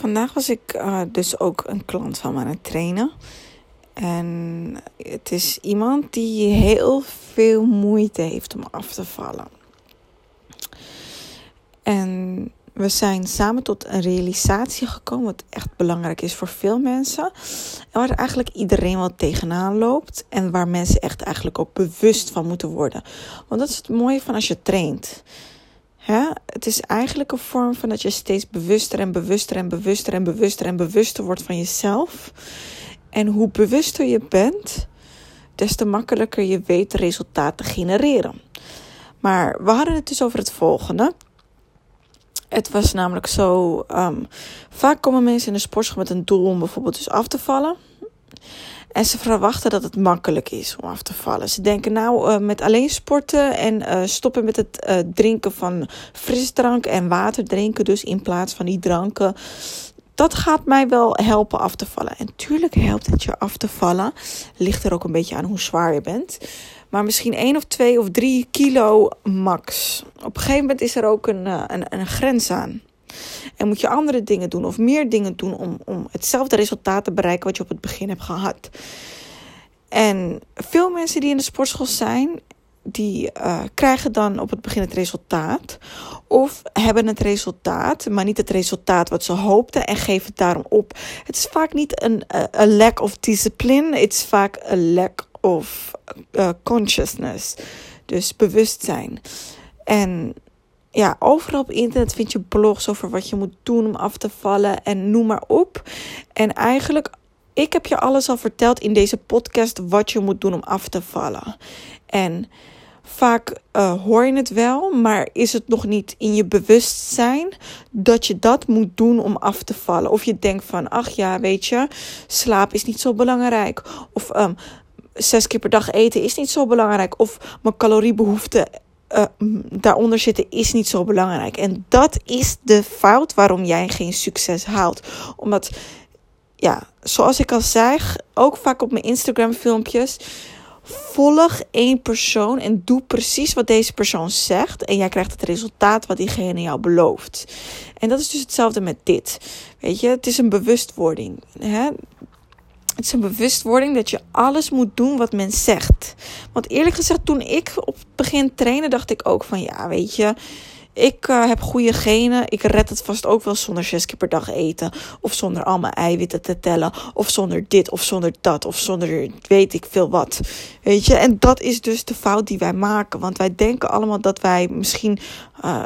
Vandaag was ik uh, dus ook een klant van me aan het trainen. En het is iemand die heel veel moeite heeft om af te vallen. En we zijn samen tot een realisatie gekomen, wat echt belangrijk is voor veel mensen. En waar eigenlijk iedereen wel tegenaan loopt. En waar mensen echt eigenlijk ook bewust van moeten worden. Want dat is het mooie van als je traint. Het is eigenlijk een vorm van dat je steeds bewuster en bewuster en bewuster en bewuster en bewuster wordt van jezelf. En hoe bewuster je bent, des te makkelijker je weet resultaten genereren. Maar we hadden het dus over het volgende. Het was namelijk zo. Um, vaak komen mensen in de sportschool met een doel om bijvoorbeeld dus af te vallen. En ze verwachten dat het makkelijk is om af te vallen. Ze denken nou uh, met alleen sporten en uh, stoppen met het uh, drinken van frisdrank en water drinken. Dus in plaats van die dranken. Dat gaat mij wel helpen af te vallen. En tuurlijk helpt het je af te vallen. Ligt er ook een beetje aan hoe zwaar je bent. Maar misschien 1 of 2 of 3 kilo max. Op een gegeven moment is er ook een, een, een grens aan. En moet je andere dingen doen of meer dingen doen om, om hetzelfde resultaat te bereiken wat je op het begin hebt gehad. En veel mensen die in de sportschool zijn, die uh, krijgen dan op het begin het resultaat. Of hebben het resultaat, maar niet het resultaat wat ze hoopten en geven het daarom op. Het is vaak niet een a lack of discipline, het is vaak een lack of uh, consciousness. Dus bewustzijn. En ja, overal op internet vind je blogs over wat je moet doen om af te vallen en noem maar op. En eigenlijk, ik heb je alles al verteld in deze podcast wat je moet doen om af te vallen. En vaak uh, hoor je het wel, maar is het nog niet in je bewustzijn dat je dat moet doen om af te vallen? Of je denkt van, ach ja, weet je, slaap is niet zo belangrijk. Of um, zes keer per dag eten is niet zo belangrijk. Of mijn caloriebehoefte uh, daaronder zitten is niet zo belangrijk. En dat is de fout waarom jij geen succes haalt. Omdat, ja, zoals ik al zei, ook vaak op mijn Instagram filmpjes. Volg één persoon en doe precies wat deze persoon zegt. En jij krijgt het resultaat wat diegene jou belooft. En dat is dus hetzelfde met dit. Weet je, het is een bewustwording. Hè? Het bewustwording dat je alles moet doen wat men zegt. Want eerlijk gezegd, toen ik op het begin trainen, dacht ik ook van ja, weet je. Ik uh, heb goede genen. Ik red het vast ook wel zonder zes keer per dag eten. Of zonder al mijn eiwitten te tellen. Of zonder dit of zonder dat. Of zonder weet ik veel wat. Weet je, en dat is dus de fout die wij maken. Want wij denken allemaal dat wij misschien, uh,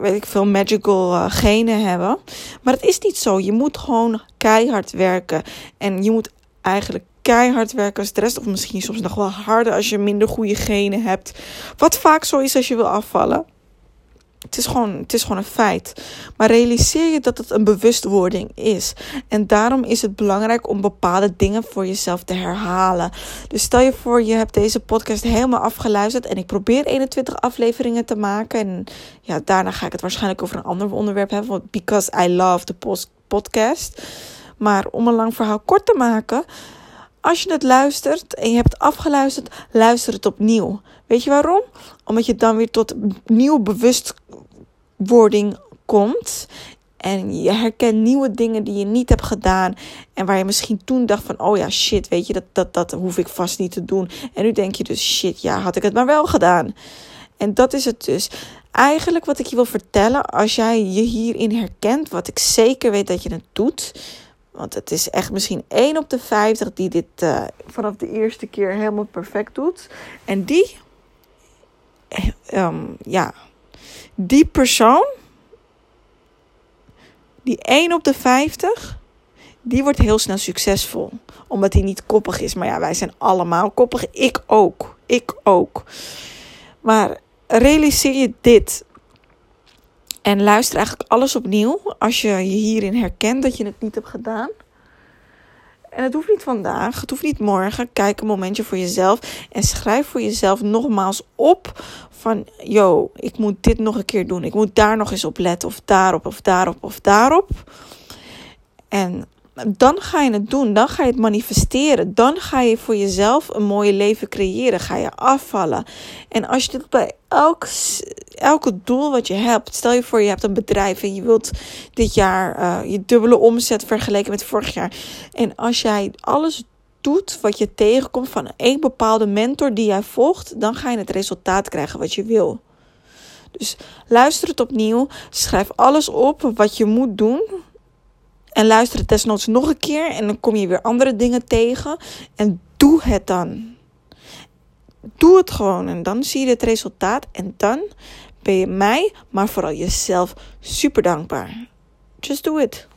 weet ik veel, magical uh, genen hebben. Maar het is niet zo. Je moet gewoon keihard werken. En je moet eigenlijk keihard werken als de rest. Of misschien soms nog wel harder als je minder goede genen hebt. Wat vaak zo is als je wil afvallen. Het is, gewoon, het is gewoon een feit. Maar realiseer je dat het een bewustwording is. En daarom is het belangrijk om bepaalde dingen voor jezelf te herhalen. Dus stel je voor, je hebt deze podcast helemaal afgeluisterd. En ik probeer 21 afleveringen te maken. En ja, daarna ga ik het waarschijnlijk over een ander onderwerp hebben. Because I love the podcast. Maar om een lang verhaal kort te maken. Als je het luistert en je hebt afgeluisterd, luister het opnieuw. Weet je waarom? Omdat je dan weer tot nieuw bewustwording komt. En je herkent nieuwe dingen die je niet hebt gedaan. En waar je misschien toen dacht van, oh ja, shit, weet je, dat, dat, dat hoef ik vast niet te doen. En nu denk je dus, shit, ja, had ik het maar wel gedaan. En dat is het dus. Eigenlijk wat ik je wil vertellen, als jij je hierin herkent, wat ik zeker weet dat je het doet want het is echt misschien 1 op de 50 die dit uh, vanaf de eerste keer helemaal perfect doet. En die, um, ja, die persoon, die 1 op de 50, die wordt heel snel succesvol. Omdat hij niet koppig is. Maar ja, wij zijn allemaal koppig. Ik ook. Ik ook. Maar realiseer je dit. En luister eigenlijk alles opnieuw als je je hierin herkent dat je het niet hebt gedaan. En het hoeft niet vandaag, het hoeft niet morgen. Kijk een momentje voor jezelf en schrijf voor jezelf nogmaals op van, yo, ik moet dit nog een keer doen. Ik moet daar nog eens op letten of daarop of daarop of daarop. En dan ga je het doen. Dan ga je het manifesteren. Dan ga je voor jezelf een mooie leven creëren. Ga je afvallen. En als je dit bij elk, elke doel wat je hebt. Stel je voor, je hebt een bedrijf en je wilt dit jaar uh, je dubbele omzet vergeleken met vorig jaar. En als jij alles doet wat je tegenkomt van een bepaalde mentor die jij volgt, dan ga je het resultaat krijgen wat je wil. Dus luister het opnieuw. Schrijf alles op wat je moet doen. En luister het desnoods nog een keer. En dan kom je weer andere dingen tegen. En doe het dan. Doe het gewoon. En dan zie je het resultaat. En dan ben je mij, maar vooral jezelf, super dankbaar. Just do it.